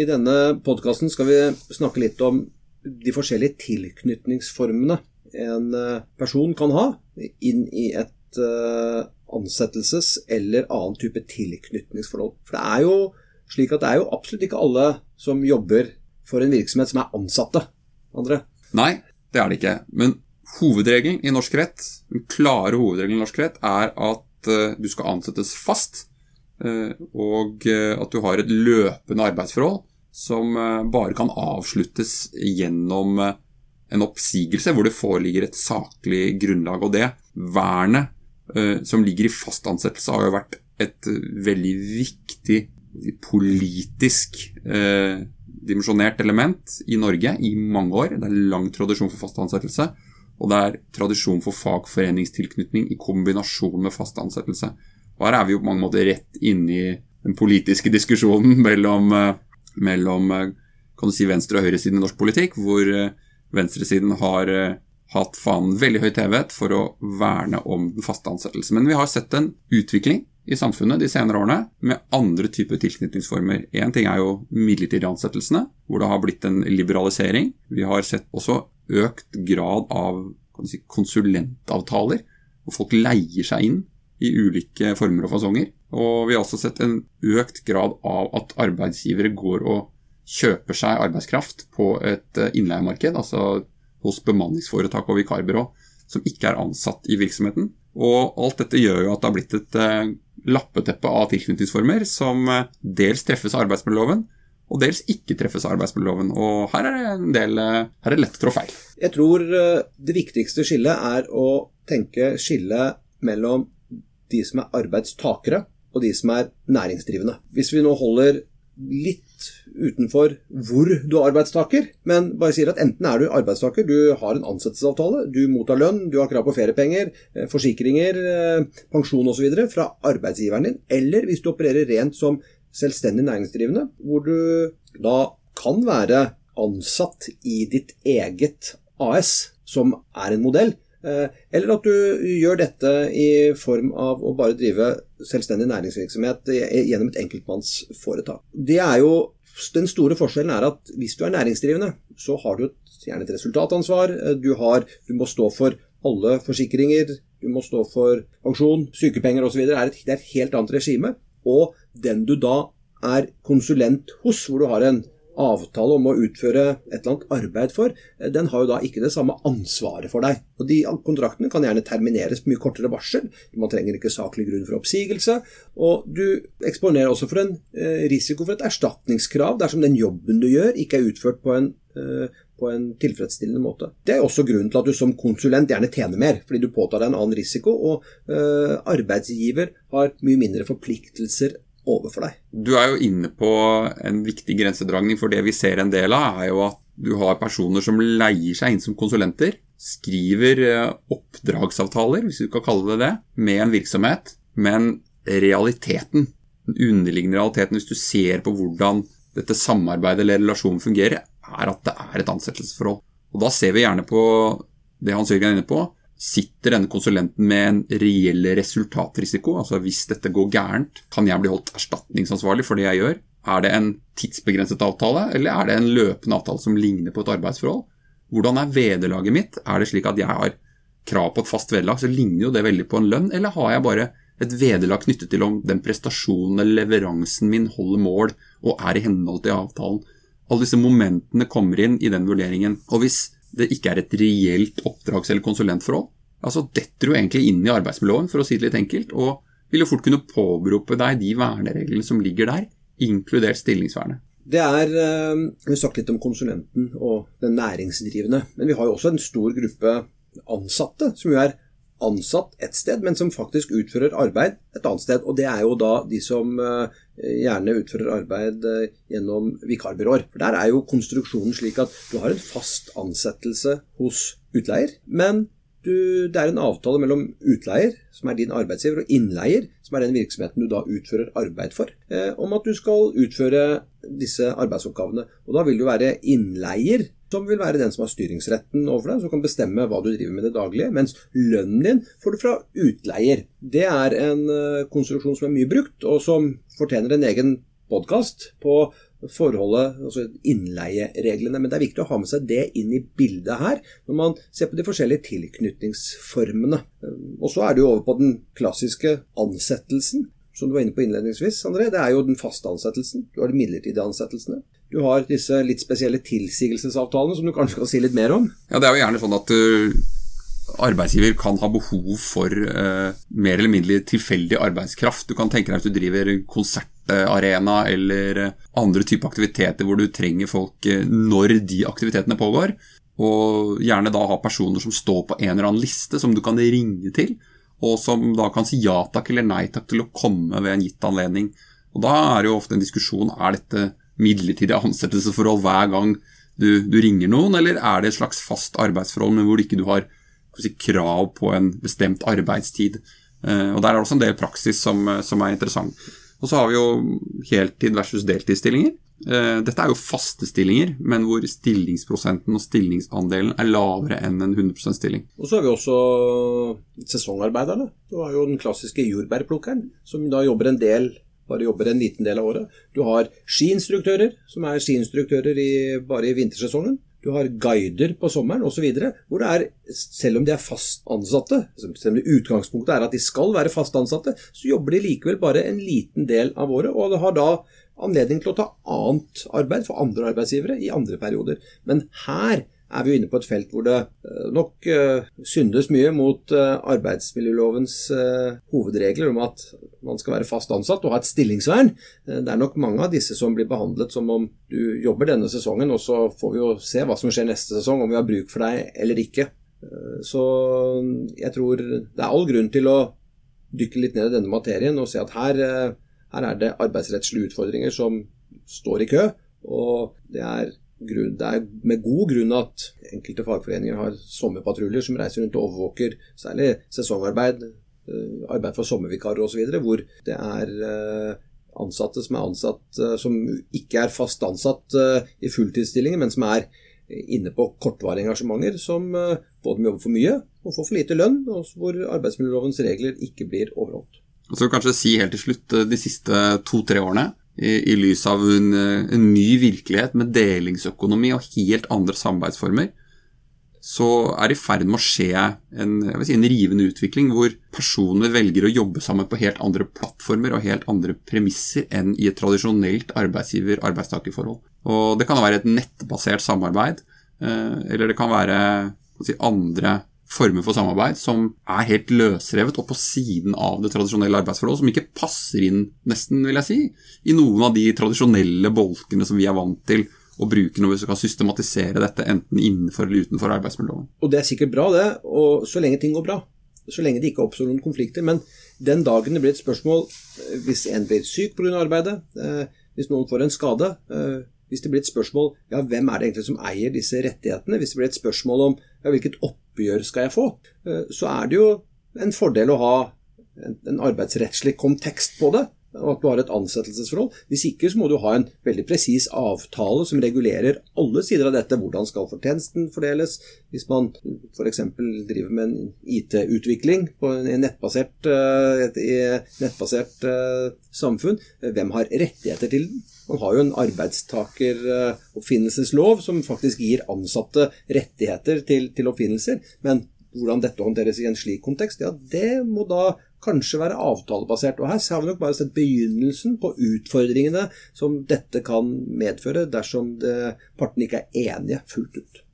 I denne podkasten skal vi snakke litt om de forskjellige tilknytningsformene en eh, person kan ha inn i et uh, ansettelses- eller annen type tilknytningsforhold. For det er jo slik at det er jo absolutt ikke alle som jobber for en virksomhet som er ansatte. Andre. Nei, det er det ikke. Men hovedregelen i norsk rett, den klare hovedregelen i norsk rett, er at uh, du skal ansettes fast. Uh, og at du har et løpende arbeidsforhold som eh, bare kan avsluttes gjennom eh, en oppsigelse hvor det foreligger et saklig grunnlag. Og det vernet eh, som ligger i fast ansettelse, har jo vært et veldig viktig politisk eh, dimensjonert element i Norge i mange år. Det er lang tradisjon for fast ansettelse. Og det er tradisjon for fagforeningstilknytning i kombinasjon med fast ansettelse. Og her er vi jo på mange måter rett inne i den politiske diskusjonen mellom eh, mellom eh, kan du si, venstre- og høyresiden i norsk politikk, hvor eh, venstresiden har hatt fanen veldig høyt hevet for å verne om den faste ansettelsen. Men vi har sett en utvikling i samfunnet de senere årene med andre typer tilknytningsformer. Én ting er jo midlertidige ansettelsene, hvor det har blitt en liberalisering. Vi har sett også økt grad av si, konsulentavtaler, hvor folk leier seg inn i ulike former og fasonger. Og vi har også sett en økt grad av at arbeidsgivere går og kjøper seg arbeidskraft på et eh, innleiemarked, altså hos bemanningsforetak og vikarbyrå som ikke er ansatt i virksomheten. Og alt dette gjør jo at det har blitt et uh, lappeteppe av tilknytningsformer som uh, dels treffes av arbeidsmiljøloven, og dels ikke treffes av arbeidsmiljøloven. Og her er det en del her er det lett å trå feil. Jeg tror det viktigste skillet er å tenke skille mellom de som er arbeidstakere, og de som er næringsdrivende. Hvis vi nå holder litt utenfor hvor du er arbeidstaker, men bare sier at enten er du arbeidstaker, du har en ansettelsesavtale, du mottar lønn, du har krav på feriepenger, eh, forsikringer, eh, pensjon osv. fra arbeidsgiveren din, eller hvis du opererer rent som selvstendig næringsdrivende, hvor du da kan være ansatt i ditt eget AS, som er en modell, eller at du gjør dette i form av å bare drive selvstendig næringsvirksomhet gjennom et enkeltmannsforetak. Det er jo den store forskjellen er at hvis du er næringsdrivende, så har du gjerne et resultatansvar. Eh, du, har, du må stå for alle forsikringer, du må stå for pensjon, sykepenger osv. Det er et helt annet regime. Og den du da er konsulent hos, hvor du har en avtale om å utføre et eller annet arbeid for, eh, den har jo da ikke det samme ansvaret for deg. Og De kontraktene kan gjerne termineres på mye kortere varsel. Man trenger ikke saklig grunn for oppsigelse. Og du eksponerer også for en eh, risiko for et erstatningskrav dersom den jobben du gjør, ikke er utført på en, eh, på en tilfredsstillende måte. Det er også grunnen til at du som konsulent gjerne tjener mer, fordi du påtar deg en annen risiko, og arbeidsgiver har mye mindre forpliktelser overfor deg. Du er jo inne på en viktig grensedragning, for det vi ser en del av, er jo at du har personer som leier seg inn som konsulenter, skriver eh, oppdragsavtaler, hvis du kan kalle det det, med en virksomhet, men realiteten, den underliggende realiteten, hvis du ser på hvordan dette samarbeidet eller relasjonen fungerer, er at det er et ansettelsesforhold. Og Da ser vi gjerne på det Hans Jørgen er inne på, Sitter denne konsulenten med en reell resultatrisiko? Altså hvis dette går gærent, kan jeg bli holdt erstatningsansvarlig for det jeg gjør? Er det en tidsbegrenset avtale, eller er det en løpende avtale som ligner på et arbeidsforhold? Hvordan er vederlaget mitt? Er det slik at jeg har krav på et fast vederlag, så ligner jo det veldig på en lønn, eller har jeg bare et vederlag knyttet til om den prestasjonen eller leveransen min holder mål og er i henhold til avtalen? Alle disse momentene kommer inn i den vurderingen. Og hvis det ikke er et reelt oppdrags- eller konsulentforhold, altså detter du egentlig inn i arbeidsmiljøloven, for å si det litt enkelt, og vil jo fort kunne påberope deg de vernereglene som ligger der, inkludert stillingsvernet. Det er, eh, Vi har sagt litt om konsulenten og den næringsdrivende, men vi har jo også en stor gruppe ansatte som jo er ansatt et sted, men som faktisk utfører arbeid et annet sted. Og det er jo da de som eh, gjerne utfører arbeid eh, gjennom vikarbyråer. For der er jo konstruksjonen slik at du har en fast ansettelse hos utleier, men du, det er en avtale mellom utleier, som er din arbeidsgiver, og innleier, som er den virksomheten du da utfører arbeid for, eh, om at du skal utføre disse arbeidsoppgavene. Og da vil du være innleier som vil være den som har styringsretten overfor deg, som kan bestemme hva du driver med det daglige, mens lønnen din får du fra utleier. Det er en uh, konstruksjon som er mye brukt, og som fortjener en egen podkast på forholdet, altså innleiereglene. Men det er viktig å ha med seg det inn i bildet her, når man ser på de forskjellige tilknytningsformene. Og så er det jo over på den klassiske ansettelsen. Som du var inne på innledningsvis, André, det er jo den faste ansettelsen. Du har de midlertidige ansettelsene. Du har disse litt spesielle tilsigelsesavtalene, som du kanskje kan si litt mer om? Ja, det er jo gjerne sånn at uh, arbeidsgiver kan ha behov for uh, mer eller mindre tilfeldig arbeidskraft. Du kan tenke deg hvis du driver konsertarena eller uh, andre typer aktiviteter hvor du trenger folk når de aktivitetene pågår. Og gjerne da ha personer som står på en eller annen liste som du kan ringe til, og som da kan si ja takk eller nei takk til å komme ved en gitt anledning. Og Da er det jo ofte en diskusjon er dette midlertidig ansettelsesforhold hver gang du, du, ringer noen, eller er det et slags fast arbeidsforhold, men hvor du ikke har si, krav på en bestemt arbeidstid. Uh, og Der er det også en del praksis som, som, er interessant. Og så har vi jo heltid versus deltidsstillinger. Uh, dette er jo faste stillinger, men hvor stillingsprosenten og stillingsandelen er lavere enn en 100% stilling. Og så har vi også sesongarbeiderne. Du har jo den klassiske jordbærplukkeren, som da jobber en del bare jobber en liten del av året. Du har skiinstruktører, som er skiinstruktører i, bare i vintersesongen. Du har guider på sommeren osv. Hvor det er, selv om de er fast ansatte, selv om utgangspunktet er at de skal være fast ansatte, så jobber de likevel bare en liten del av året. Og har da anledning til å ta annet arbeid for andre arbeidsgivere i andre perioder. Men her er vi jo inne på et felt hvor det eh, nok uh, syndes mye mot uh, arbeidsmiljølovens hovedregler om at man skal være fast ansatt og ha et stillingsvern. det er nok mange av disse som blir behandlet som om du jobber denne sesongen, og så får vi jo se hva som skjer neste sesong, om vi har bruk for deg eller ikke. så jeg tror det er all grunn til å dykke litt ned i denne materien og se at her, her er det arbeidsrettslige utfordringer som står i kø. Og det er det er med god grunn at enkelte fagforeninger har sommerpatruljer som reiser rundt og overvåker særlig sesongarbeid, eh, arbeid for sommervikarer osv., hvor det er eh, ansatte som er ansatt eh, som ikke er fast ansatt i fulltidsstillinger, men som er inne på kortvarige engasjementer, som både må jobbe for mye og få for lite lønn, og hvor arbeidsmiljølovens regler ikke blir overholdt. Og så kanskje si helt til slutt de siste to-tre årene i, i lys av en, en, ny virkelighet med delingsøkonomi og helt andre samarbeidsformer, så er det i ferd med å skje en, si, en, rivende utvikling hvor personer velger å jobbe sammen på helt andre plattformer og helt andre premisser enn i et tradisjonelt arbeidsgiver-arbeidstakerforhold. Det kan være et nettbasert samarbeid, eh, eller det kan være si, andre former for samarbeid som er helt løsrevet og på siden av det tradisjonelle arbeidsforholdet, som ikke passer inn, nesten, vil jeg si, i noen av de tradisjonelle bolkene som vi er vant til å bruke når vi skal systematisere dette, enten innenfor eller utenfor arbeidsmiljøloven. Og det er sikkert bra, det, og så lenge ting går bra. Så lenge det ikke oppstår noen konflikter. Men den dagen det blir et spørsmål eh, hvis en blir syk pga. arbeidet, eh, hvis noen får en skade, eh, hvis det blir et spørsmål ja, hvem er det egentlig som eier disse rettighetene, hvis det blir et spørsmål om ja, hvilket oppgjør skal jeg få, eh, så er det jo en fordel å ha en arbeidsrettslig kontekst på det og at du har et ansettelsesforhold. Hvis ikke så må du ha en veldig presis avtale som regulerer alle sider av dette. Hvordan skal fortjenesten fordeles? Hvis man f.eks. driver med en IT-utvikling på et nettbasert, eh, et nettbasert samfunn, hvem har rettigheter til den? Man har jo en arbeidstakeroppfinnelseslov som faktisk gir ansatte rettigheter til, til, oppfinnelser. Men hvordan dette håndteres i en slik kontekst, ja, det må da kanskje være avtalebasert. Og her har vi nok bare sett begynnelsen på utfordringene som dette kan medføre dersom partene ikke er enige fullt ut.